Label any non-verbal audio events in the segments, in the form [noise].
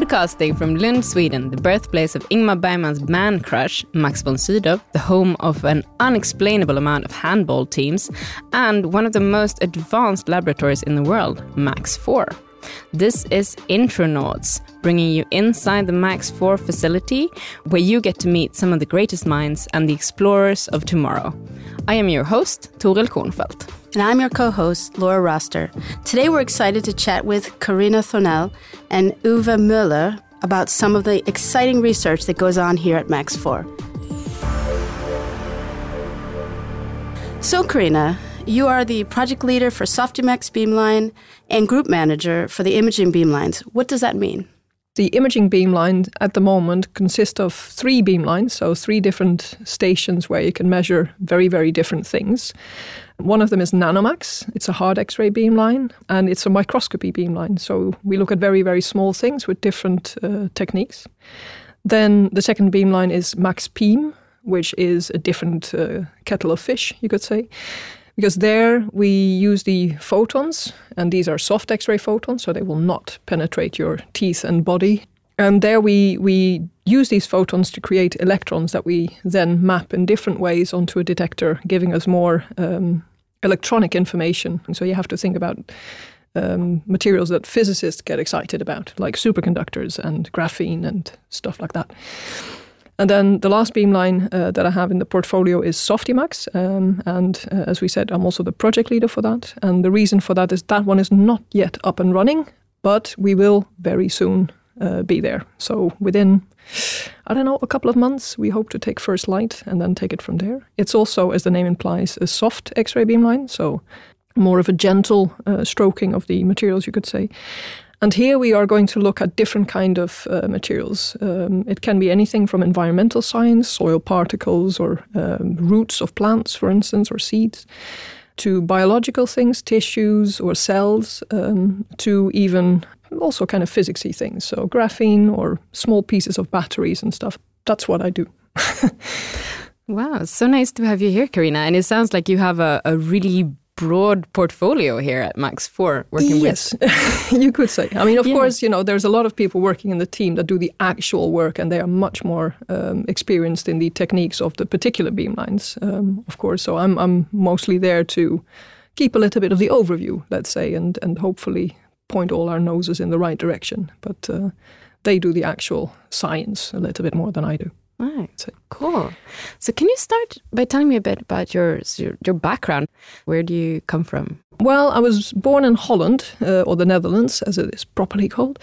Podcasting from Lund, Sweden, the birthplace of Ingmar Bergman's man crush, Max von Sydow, the home of an unexplainable amount of handball teams, and one of the most advanced laboratories in the world, Max 4. This is Intronauts, bringing you inside the Max 4 facility, where you get to meet some of the greatest minds and the explorers of tomorrow. I am your host, Torill Kornfeldt. And I'm your co host, Laura Roster. Today we're excited to chat with Karina Thånell and Uwe Müller about some of the exciting research that goes on here at Max 4. So, Karina, you are the project leader for Softimax Beamline and group manager for the imaging beamlines. What does that mean? The imaging beamline at the moment consists of three beamlines, so three different stations where you can measure very, very different things. One of them is Nanomax. It's a hard X ray beamline and it's a microscopy beamline. So we look at very, very small things with different uh, techniques. Then the second beamline is MAXPEEM, which is a different uh, kettle of fish, you could say because there we use the photons, and these are soft X ray photons, so they will not penetrate your teeth and body. And there we, we use these photons to create electrons that we then map in different ways onto a detector, giving us more um, electronic information. And so you have to think about um, materials that physicists get excited about, like superconductors and graphene and stuff like that. And then the last beamline uh, that I have in the portfolio is Softimax. Um, and uh, as we said, I'm also the project leader for that. And the reason for that is that one is not yet up and running, but we will very soon uh, be there. So within, I don't know, a couple of months, we hope to take first light and then take it from there. It's also, as the name implies, a soft X ray beamline. So more of a gentle uh, stroking of the materials, you could say. And here we are going to look at different kind of uh, materials. Um, it can be anything from environmental science, soil particles, or um, roots of plants, for instance, or seeds, to biological things, tissues or cells, um, to even also kind of physicsy things. So graphene or small pieces of batteries and stuff. That's what I do. [laughs] wow, so nice to have you here, Karina. And it sounds like you have a, a really broad portfolio here at Max 4 working yes, with. Yes, [laughs] you could say. I mean, of yeah. course, you know, there's a lot of people working in the team that do the actual work and they are much more um, experienced in the techniques of the particular beamlines, um, of course. So I'm, I'm mostly there to keep a little bit of the overview, let's say, and, and hopefully point all our noses in the right direction. But uh, they do the actual science a little bit more than I do. Right. So, cool. So, can you start by telling me a bit about your, your, your background? Where do you come from? Well, I was born in Holland, uh, or the Netherlands, as it is properly called.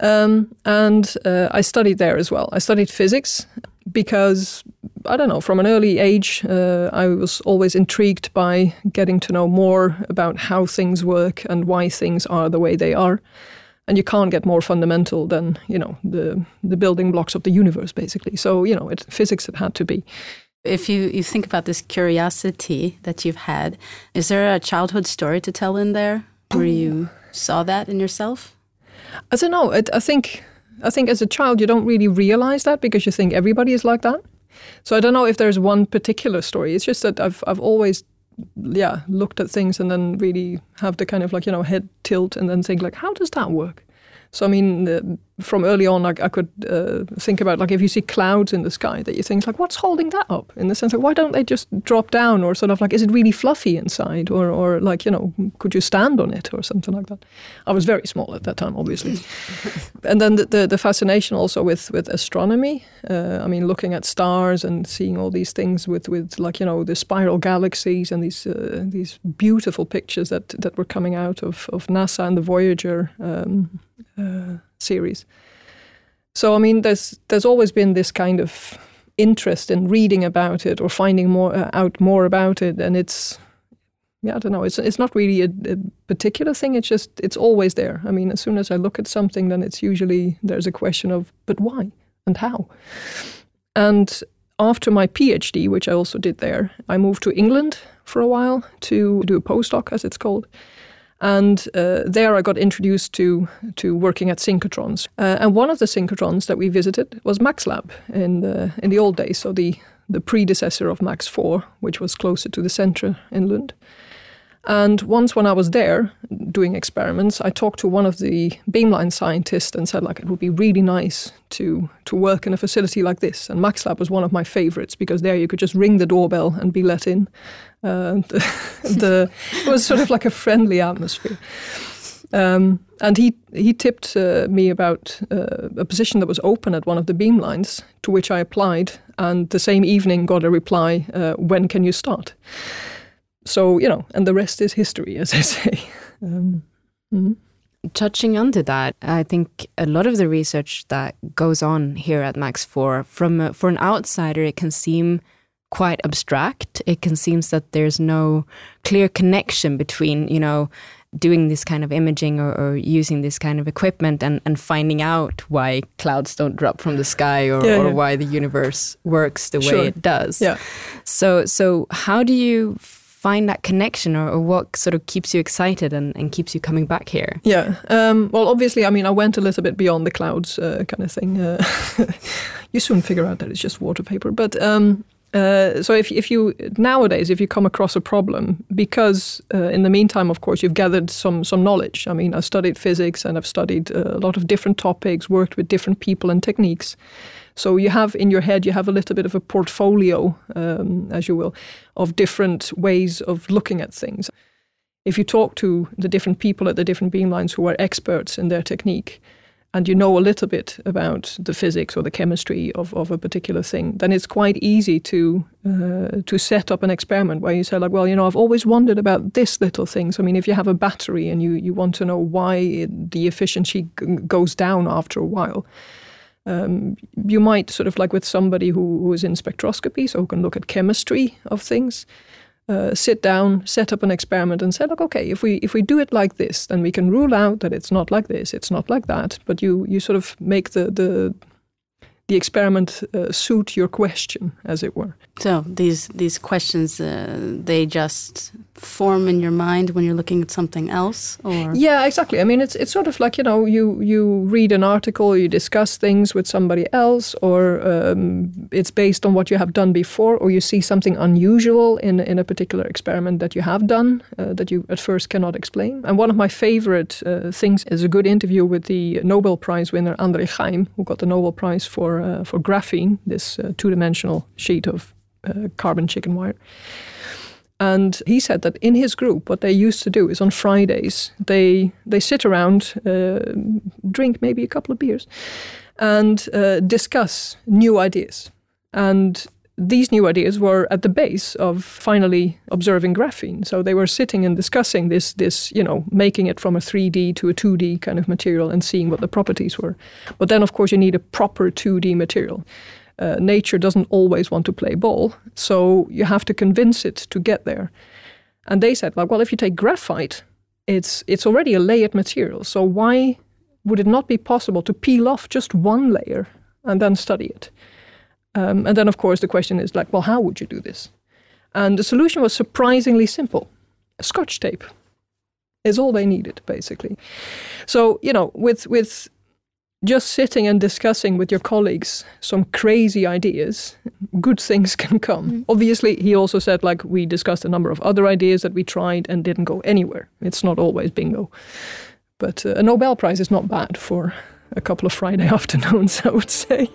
Um, and uh, I studied there as well. I studied physics because, I don't know, from an early age, uh, I was always intrigued by getting to know more about how things work and why things are the way they are and you can't get more fundamental than you know the the building blocks of the universe basically. So you know it, physics it had to be. If you, you think about this curiosity that you've had is there a childhood story to tell in there? Where you oh. saw that in yourself? I don't know. It, i think i think as a child you don't really realize that because you think everybody is like that. So i don't know if there's one particular story. It's just that i've i've always yeah, looked at things and then really have the kind of like, you know, head tilt and then think like, how does that work? So I mean, uh, from early on, I, I could uh, think about like if you see clouds in the sky, that you think like, what's holding that up? In the sense like, why don't they just drop down, or sort of like, is it really fluffy inside, or or like you know, could you stand on it or something like that? I was very small at that time, obviously, [laughs] and then the, the, the fascination also with with astronomy. Uh, I mean, looking at stars and seeing all these things with with like you know the spiral galaxies and these uh, these beautiful pictures that that were coming out of of NASA and the Voyager. Um, uh, series. So I mean, there's there's always been this kind of interest in reading about it or finding more uh, out more about it, and it's yeah, I don't know. It's it's not really a, a, particular thing. It's just it's always there. I mean, as soon as I look at something, then it's usually there's a question of but why and how. And after my PhD, which I also did there, I moved to England for a while to do a postdoc, as it's called. And uh, there I got introduced to, to working at synchrotrons. Uh, and one of the synchrotrons that we visited was MaxLab in the, in the old days, so the, the predecessor of Max 4, which was closer to the center in Lund. And once when I was there doing experiments, I talked to one of the beamline scientists and said, like, it would be really nice to to work in a facility like this. And MaxLab was one of my favorites because there you could just ring the doorbell and be let in. Uh, the, [laughs] the, it was sort of like a friendly atmosphere. Um, and he he tipped uh, me about uh, a position that was open at one of the beamlines, to which I applied, and the same evening got a reply, uh, "When can you start?" So you know, and the rest is history, as I [laughs] say. Um, mm-hmm. Touching onto that, I think a lot of the research that goes on here at Max Four, from for an outsider, it can seem quite abstract. It can seem that there's no clear connection between, you know, doing this kind of imaging or, or, using this kind of equipment and, and finding out why clouds don't drop from the sky or, yeah, or why the universe works the sure. way it does. Yeah. So so how do you find that connection or, or what sort of keeps you excited and, and keeps you coming back here? Yeah. Um, well, obviously, I mean, I went a little bit beyond the clouds uh, kind of thing. Uh, [laughs] you soon figure out that it's just water vapor. But um, uh, so if if you nowadays if you come across a problem because uh, in the meantime of course you've gathered some some knowledge i mean i studied physics and i've studied uh, a lot of different topics worked with different people and techniques so you have in your head you have a little bit of a portfolio um, as you will of different ways of looking at things if you talk to the different people at the different beamlines who are experts in their technique and you know a little bit about the physics or the chemistry of, of a particular thing, then it's quite easy to uh, to set up an experiment where you say like, well, you know, I've always wondered about this little thing. So I mean, if you have a battery and you you want to know why it, the efficiency g- goes down after a while. Um, you might sort of like with somebody who, who is in spectroscopy, so who can look at chemistry of things, uh, sit down, set up an experiment, and say, look, okay, if we if we do it like this, then we can rule out that it's not like this, it's not like that. But you you sort of make the the the experiment uh, suit your question, as it were. So these these questions, uh, they just form in your mind when you're looking at something else, or yeah, exactly. I mean, it's it's sort of like you know, you you read an article, you discuss things with somebody else, or um, it's based on what you have done before, or you see something unusual in in a particular experiment that you have done uh, that you at first cannot explain. And one of my favorite uh, things is a good interview with the Nobel Prize winner André Geim, who got the Nobel Prize for uh, for graphene, this uh, two-dimensional sheet of uh, carbon chicken wire. And he said that in his group, what they used to do is on Fridays they they sit around, uh, drink maybe a couple of beers, and uh, discuss new ideas. And these new ideas were at the base of finally observing graphene. So they were sitting and discussing this, this, you know, making it from a 3D to a 2D kind of material and seeing what the properties were. But then, of course, you need a proper 2D material. Uh, nature doesn't always want to play ball, so you have to convince it to get there. And they said, like, well, if you take graphite, it's it's already a layered material. So why would it not be possible to peel off just one layer and then study it? Um, and then, of course, the question is like, well, how would you do this? And the solution was surprisingly simple scotch tape is all they needed, basically. So, you know, with, with just sitting and discussing with your colleagues some crazy ideas, good things [laughs] can come. Mm. Obviously, he also said, like, we discussed a number of other ideas that we tried and didn't go anywhere. It's not always bingo. But uh, a Nobel Prize is not bad for a couple of Friday [laughs] afternoons, I would say.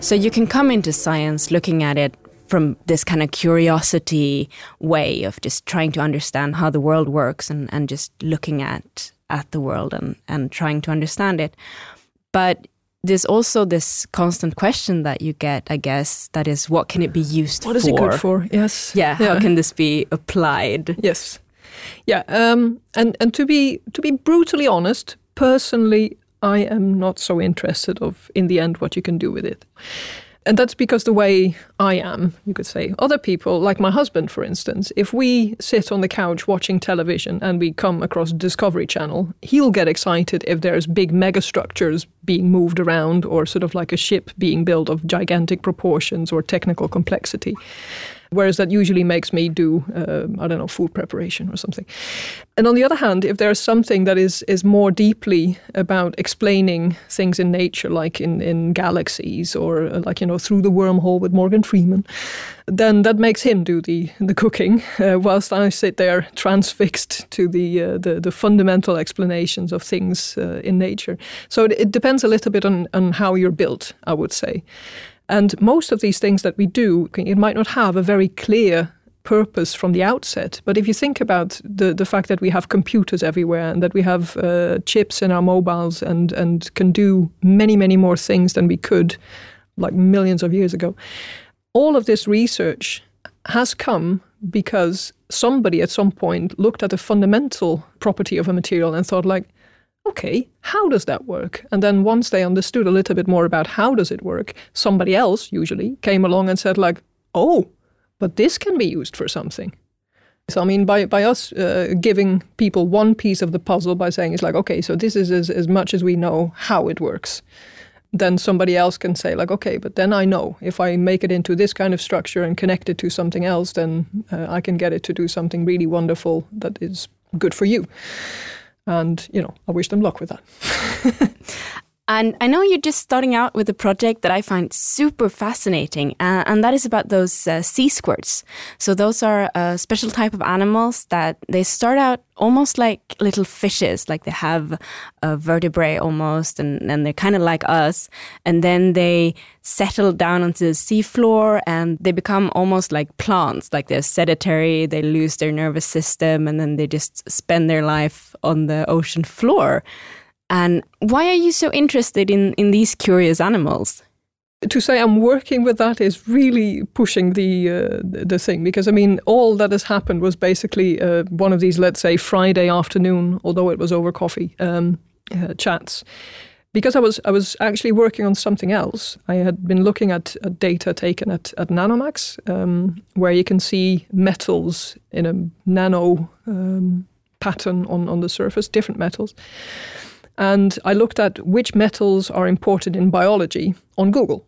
So you can come into science looking at it from this kind of curiosity way of just trying to understand how the world works and, and just looking at at the world and, and trying to understand it. But there's also this constant question that you get, I guess, that is what can it be used what for? What is it good for? Yes. Yeah, yeah, how can this be applied? Yes. Yeah, um, and and to be to be brutally honest, personally I am not so interested of in the end what you can do with it. And that's because the way I am, you could say. Other people, like my husband, for instance, if we sit on the couch watching television and we come across Discovery Channel, he'll get excited if there's big megastructures being moved around or sort of like a ship being built of gigantic proportions or technical complexity whereas that usually makes me do uh, I don't know food preparation or something. And on the other hand, if there's something that is is more deeply about explaining things in nature, like in in galaxies or uh, like you know through the wormhole with Morgan Freeman, then that makes him do the the cooking, uh, whilst I sit there transfixed to the uh, the, the fundamental explanations of things uh, in nature. So it, it depends a little bit on on how you're built, I would say. And most of these things that we do, it might not have a very clear purpose from the outset. But if you think about the, the fact that we have computers everywhere and that we have uh, chips in our mobiles and, and can do many, many more things than we could like millions of years ago, all of this research has come because somebody at some point looked at a fundamental property of a material and thought like, okay, how does that work? And then once they understood a little bit more about how does it work, somebody else usually came along and said like, oh, but this can be used for something. So I mean, by by us uh, giving people one piece of the puzzle by saying it's like, okay, so this is as, as much as we know how it works. Then somebody else can say like, okay, but then I know if I make it into this kind of structure and connect it to something else, then uh, I can get it to do something really wonderful that is good for you. And, you know, I wish them luck with that. [laughs] And I know you're just starting out with a project that I find super fascinating, uh, and that is about those uh, sea squirts. So those are a special type of animals that they start out almost like little fishes, like they have a vertebrae almost, and, and they're kind of like us. And then they settle down onto the seafloor and they become almost like plants, like they're sedentary, they lose their nervous system, and then they just spend their life on the ocean floor. And why are you so interested in, in these curious animals? to say I'm working with that is really pushing the uh, the thing because I mean all that has happened was basically uh, one of these let's say Friday afternoon, although it was over coffee um, uh, chats. Because I was I was actually working on something else. I had been looking at, at data taken at at Nanomax, um, where you can see metals in a nano um, pattern on on the surface, different metals. And I looked at which metals are important in biology on Google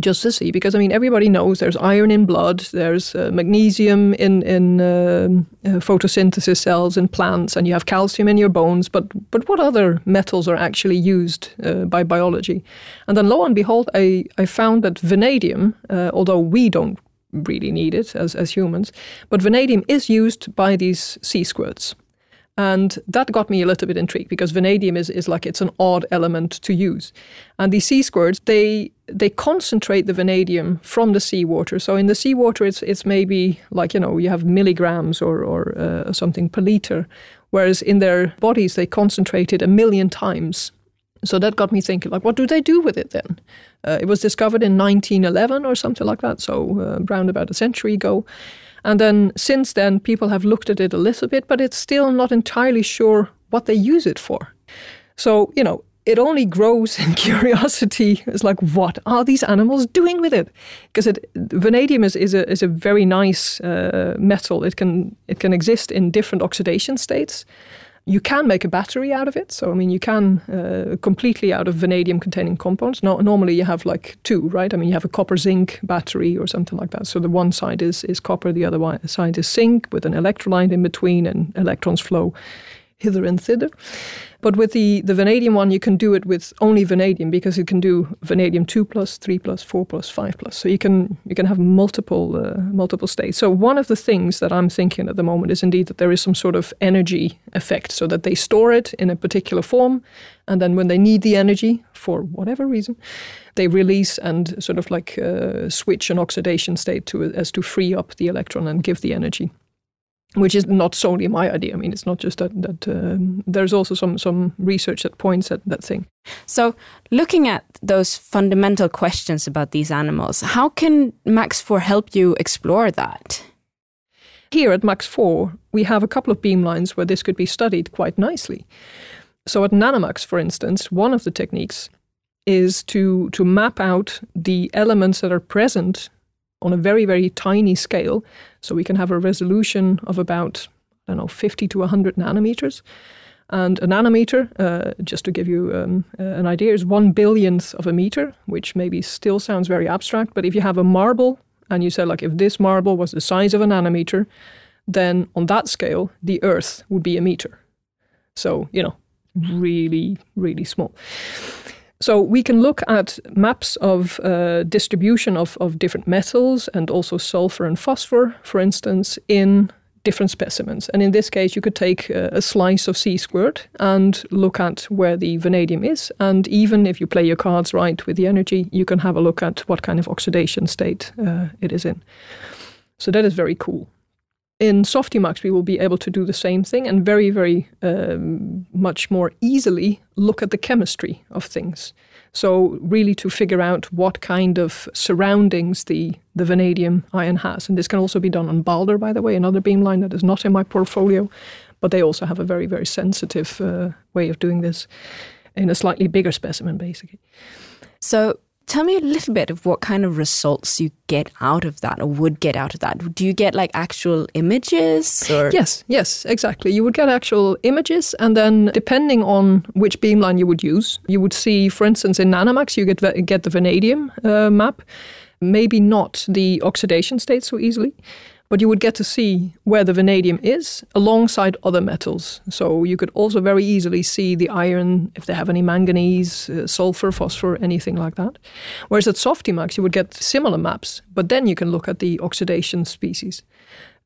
just to see because I mean everybody knows there's iron in blood, there's uh, magnesium in in uh, uh, photosynthesis cells in plants, and you have calcium in your bones. But but what other metals are actually used uh, by biology? And then lo and behold, I I found that vanadium, uh, although we don't really need it as as humans, but vanadium is used by these sea squirts. And that got me a little bit intrigued because vanadium is, is like it's an odd element to use. And these sea squirts, they they concentrate the vanadium from the seawater. So in the seawater, it's it's maybe like you know you have milligrams or or uh, something per liter, whereas in their bodies they concentrate it a million times. So that got me thinking, like, what do they do with it then? Uh, it was discovered in 1911 or something like that, so uh, around about a century ago. And then since then, people have looked at it a little bit, but it's still not entirely sure what they use it for. So, you know, it only grows [laughs] in curiosity. It's like, what are these animals doing with it? Because it, vanadium is, is, a, is a very nice uh, metal. It can, it can exist in different oxidation states. You can make a battery out of it. So, I mean, you can uh, completely out of vanadium containing compounds. No, normally you have like two, right? I mean, you have a copper zinc battery or something like that. So, the one side is, is copper, the other side is zinc with an electrolyte in between, and electrons flow hither and thither. But with the, the vanadium one, you can do it with only vanadium because it can do vanadium two plus, three plus, four plus, five plus. So you can you can have multiple uh, multiple states. So one of the things that I'm thinking at the moment is indeed that there is some sort of energy effect, so that they store it in a particular form, and then when they need the energy for whatever reason, they release and sort of like uh, switch an oxidation state to as to free up the electron and give the energy which is not solely my idea. I mean, it's not just that. that um, there's also some some research that points at that thing. So, looking at those fundamental questions about these animals, how can Max Four help you explore that? Here at Max Four, we have a couple of beamlines where this could be studied quite nicely. So, at Nanomax, for instance, one of the techniques is to to map out the elements that are present on a very, very tiny scale. So we can have a resolution of about, I don't know, 50 to 100 nanometers. And a nanometer, uh, just to give you um, uh, an idea, is one billionth of a meter, which maybe still sounds very abstract. But if you have a marble and you said like if this marble was the size of a nanometer, then on that scale the Earth would be a meter. So you know, really, really small. So we can look at maps of uh, distribution of, of different metals and also sulfur and phosphor, for instance, in different specimens. And in this case, you could take a, a slice of sea squirt and look at where the vanadium is. And even if you play your cards right with the energy, you can have a look at what kind of oxidation state uh, it is in. So that is very cool. In Softimax, we will be able to do the same thing and very, very um, much more easily look at the chemistry of things. So really to figure out what kind of surroundings the, the vanadium ion has. And this can also be done on Balder, by the way, another beamline that is not in my portfolio, but they also have a very, very sensitive uh, way of doing this in a slightly bigger specimen, basically. So Tell me a little bit of what kind of results you get out of that or would get out of that. Do you get like actual images or Yes, yes, exactly. You would get actual images and then depending on which beamline you would use, you would see for instance in Nanomax you get get the vanadium uh, map, maybe not the oxidation state so easily but you would get to see where the vanadium is alongside other metals. So you could also very easily see the iron, if they have any manganese, uh, sulfur, phosphor, anything like that. Whereas at Softimax, you would get similar maps, but then you can look at the oxidation species.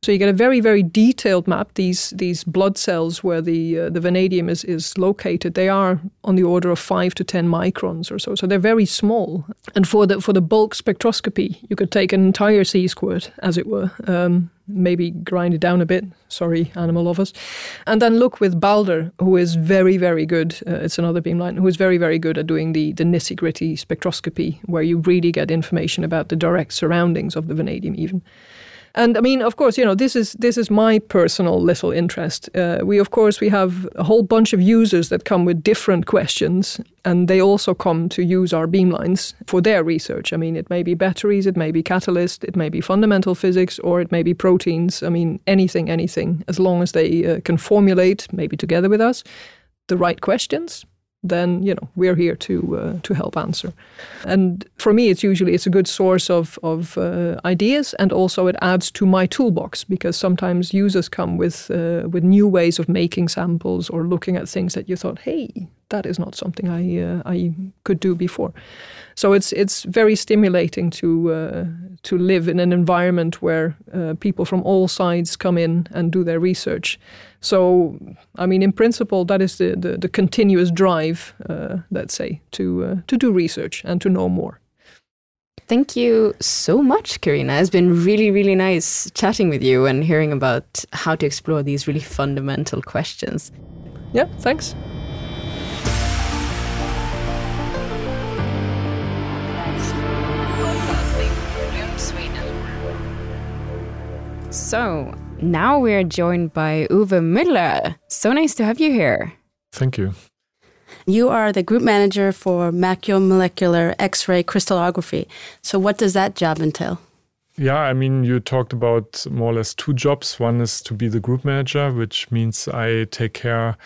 So you get a very, very detailed map. These these blood cells where the uh, the vanadium is is located, they are on the order of five to ten microns or so. So they're very small. And for the for the bulk spectroscopy, you could take an entire sea squirt, as it were. Um, maybe grind it down a bit. Sorry, animal lovers. And then look with Balder, who is very, very good. Uh, it's another beamline who is very, very good at doing the, the nitty gritty spectroscopy, where you really get information about the direct surroundings of the vanadium, even. And I mean, of course, you know, this is this is my personal little interest. Uh, we, of course, we have a whole bunch of users that come with different questions, and they also come to use our beamlines for their research. I mean, it may be batteries, it may be catalyst, it may be fundamental physics, or it may be proteins. I mean, anything, anything, as long as they uh, can formulate, maybe together with us, the right questions then you know we're here to uh, to help answer. And for me, it's usually it's a good source of of uh, ideas, and also it adds to my toolbox because sometimes users come with uh, with new ways of making samples or looking at things that you thought, hey, that is not something I uh, I could do before. So it's it's very stimulating to uh, to live in an environment where uh, people from all sides come in and do their research. So, I mean, in principle, that is the, the, the continuous drive, uh, let's say, to, uh, to do research and to know more. Thank you so much, Karina. It's been really, really nice chatting with you and hearing about how to explore these really fundamental questions. Yeah, thanks. So, now we're joined by Uwe Müller. So nice to have you here. Thank you. You are the group manager for macromolecular X ray crystallography. So, what does that job entail? Yeah, I mean, you talked about more or less two jobs. One is to be the group manager, which means I take care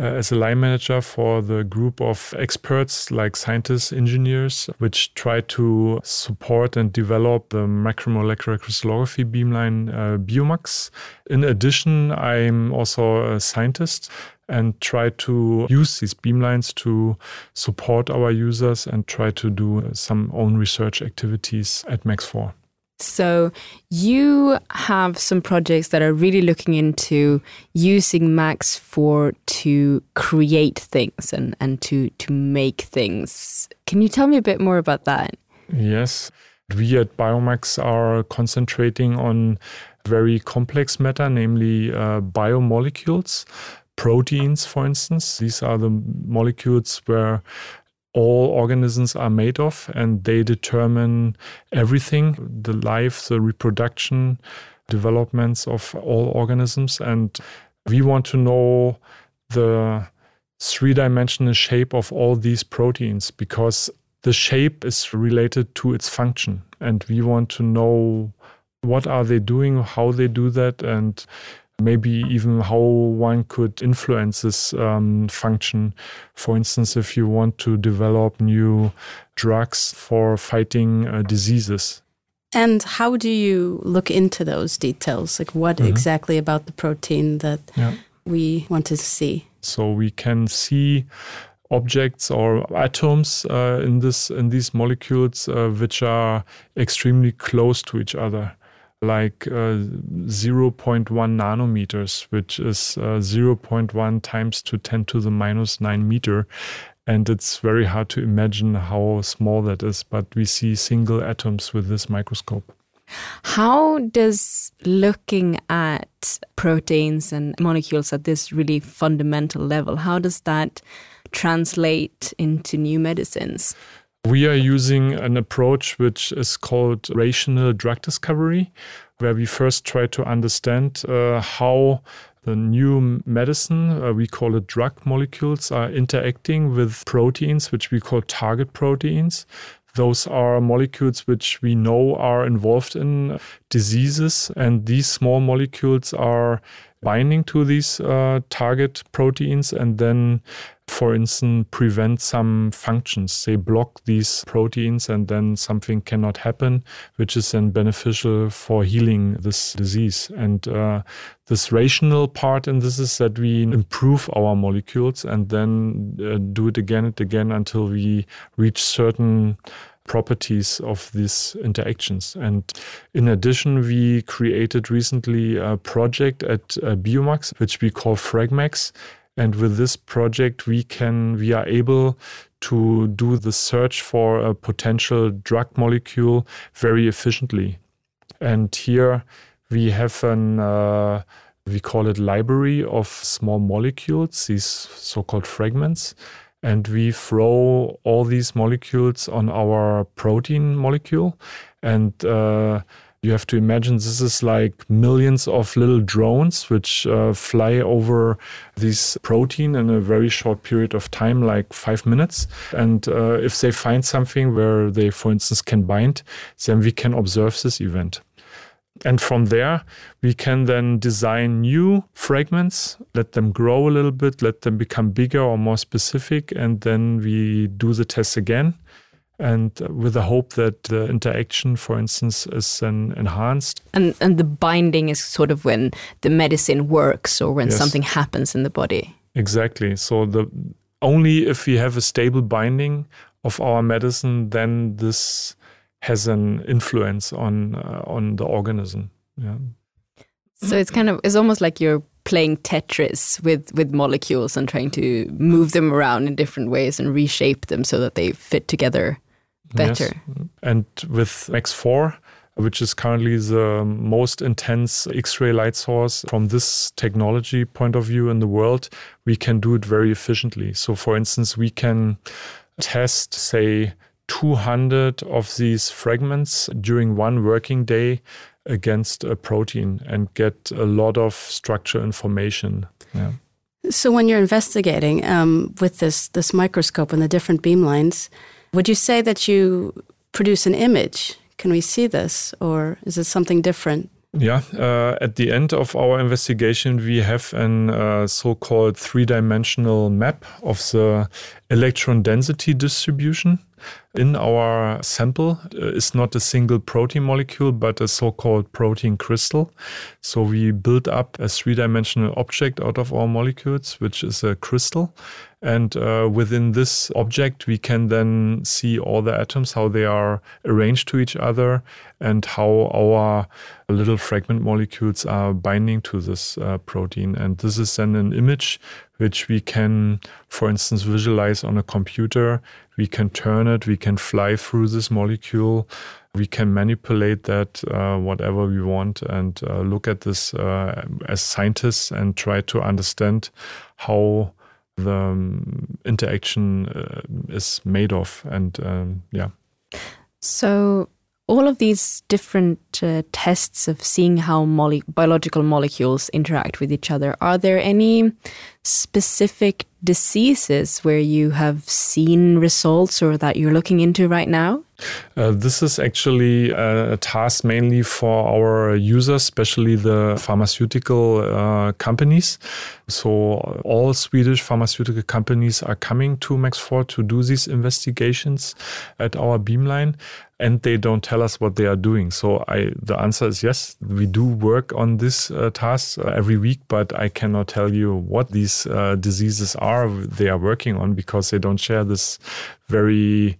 as a line manager for the group of experts like scientists, engineers, which try to support and develop the macromolecular crystallography beamline uh, Biomax. In addition, I'm also a scientist and try to use these beamlines to support our users and try to do some own research activities at Max4. So you have some projects that are really looking into using Max4 to create things and, and to to make things. Can you tell me a bit more about that? Yes. We at Biomax are concentrating on very complex matter, namely uh, biomolecules, proteins, for instance. These are the molecules where all organisms are made of, and they determine everything the life, the reproduction, developments of all organisms. And we want to know the three dimensional shape of all these proteins because the shape is related to its function. And we want to know what are they doing, how they do that, and maybe even how one could influence this um, function. For instance, if you want to develop new drugs for fighting uh, diseases. And how do you look into those details? Like, what mm -hmm. exactly about the protein that yeah. we want to see? So we can see objects or atoms uh, in this in these molecules uh, which are extremely close to each other like uh, 0.1 nanometers, which is uh, 0.1 times to 10 to the minus 9 meter. And it's very hard to imagine how small that is, but we see single atoms with this microscope. How does looking at proteins and molecules at this really fundamental level, how does that translate into new medicines? We are using an approach which is called rational drug discovery, where we first try to understand uh, how the new medicine, uh, we call it drug molecules, are interacting with proteins, which we call target proteins. Those are molecules which we know are involved in diseases, and these small molecules are binding to these uh, target proteins and then for instance, prevent some functions. They block these proteins and then something cannot happen, which is then beneficial for healing this disease. And uh, this rational part in this is that we improve our molecules and then uh, do it again and again until we reach certain properties of these interactions. And in addition, we created recently a project at uh, Biomax, which we call Fragmax, and with this project, we can we are able to do the search for a potential drug molecule very efficiently. And here we have an uh, we call it library of small molecules, these so-called fragments. And we throw all these molecules on our protein molecule. And uh, you have to imagine this is like millions of little drones which uh, fly over this protein in a very short period of time, like five minutes. And uh, if they find something where they, for instance, can bind, then we can observe this event. And from there, we can then design new fragments, let them grow a little bit, let them become bigger or more specific, and then we do the test again and with the hope that the interaction, for instance, is then enhanced. And and the binding is sort of when the medicine works or when yes. something happens in the body. Exactly. So the only if we have a stable binding of our medicine, then this has an influence on uh, on the organism. Yeah. So it's kind of it's almost like you're playing Tetris with with molecules and trying to move them around in different ways and reshape them so that they fit together better. Yes. And with Max 4, which is currently the most intense X ray light source from this technology point of view in the world, we can do it very efficiently. So, for instance, we can test, say, 200 of these fragments during one working day against a protein and get a lot of structure information. Yeah. So, when you're investigating um, with this, this microscope and the different beamlines, would you say that you produce an image? Can we see this, or is it something different? Yeah, uh, at the end of our investigation, we have an uh, so called three dimensional map of the electron density distribution in our sample uh, is not a single protein molecule, but a so called protein crystal. So we build up a three dimensional object out of our molecules, which is a crystal. And uh, within this object, we can then see all the atoms, how they are arranged to each other, and how our little fragment molecules are binding to this uh, protein. And this is then an image which we can, for instance, visualize on a computer. We can turn it, we can fly through this molecule, we can manipulate that uh, whatever we want, and uh, look at this uh, as scientists and try to understand how the um, interaction uh, is made of. And um, yeah. So all of these different uh, tests of seeing how mole biological molecules interact with each other, are there any specific diseases where you have seen results or that you're looking into right now? Uh, this is actually a, a, task mainly for our users, especially the pharmaceutical uh, companies. So, all Swedish pharmaceutical companies are coming to Max4 to do these investigations at our beamline, and they don't tell us what they are doing. So, I, the answer is yes, we do work on this uh, task uh, every week, but I cannot tell you what these uh, diseases are they are working on because they don't share this very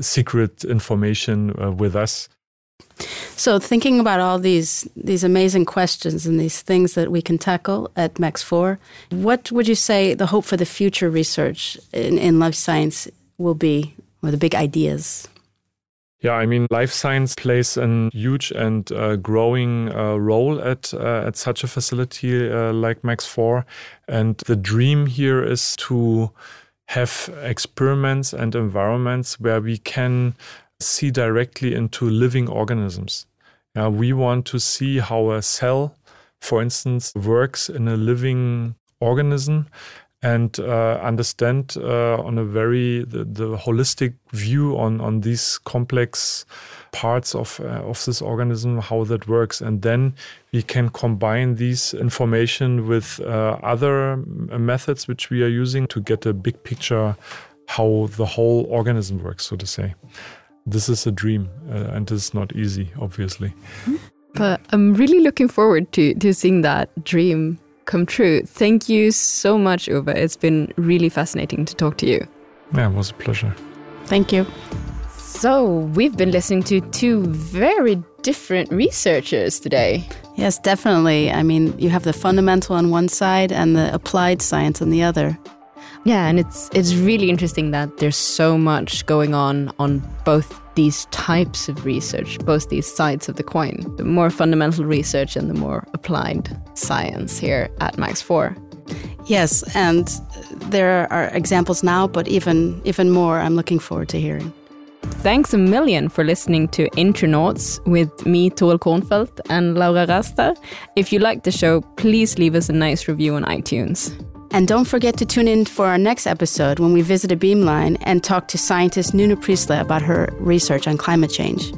secret information uh, with us. So, thinking about all these these amazing questions and these things that we can tackle at Max Four, what would you say the hope for the future research in, in life science will be, or the big ideas? Yeah, I mean, life science plays a huge and uh, growing uh, role at uh, at such a facility uh, like Max Four, and the dream here is to have experiments and environments where we can see directly into living organisms. We want to see how a cell, for instance, works in a living organism and uh, understand uh, on a very the, the, holistic view on on these complex parts of uh, of this organism how that works. And then we can combine these information with uh, other methods which we are using to get a big picture how the whole organism works so to say. This is a dream uh, and it's not easy obviously. But i'm really looking forward to to seeing that dream come true. Thank you so much, Uwe. It's been really fascinating to talk to you. Yeah, it was a pleasure. Thank you. So, we've been listening to two very different researchers today. Yes, definitely. I mean, you have the fundamental on one side and the applied science on the other. Yeah, and it's it's really interesting that there's so much going on on both these types of research, both these sides of the coin, the more fundamental research and the more applied science here at Max 4. Yes, and there are examples now, but even even more I'm looking forward to hearing. Thanks a million for listening to Intronauts with me, Torill Kornfeldt, and Laura Raster. If you like the show, please leave us a nice review on iTunes. And don't forget to tune in for our next episode when we visit a beamline and talk to scientist Nuna Priestla about her research on climate change.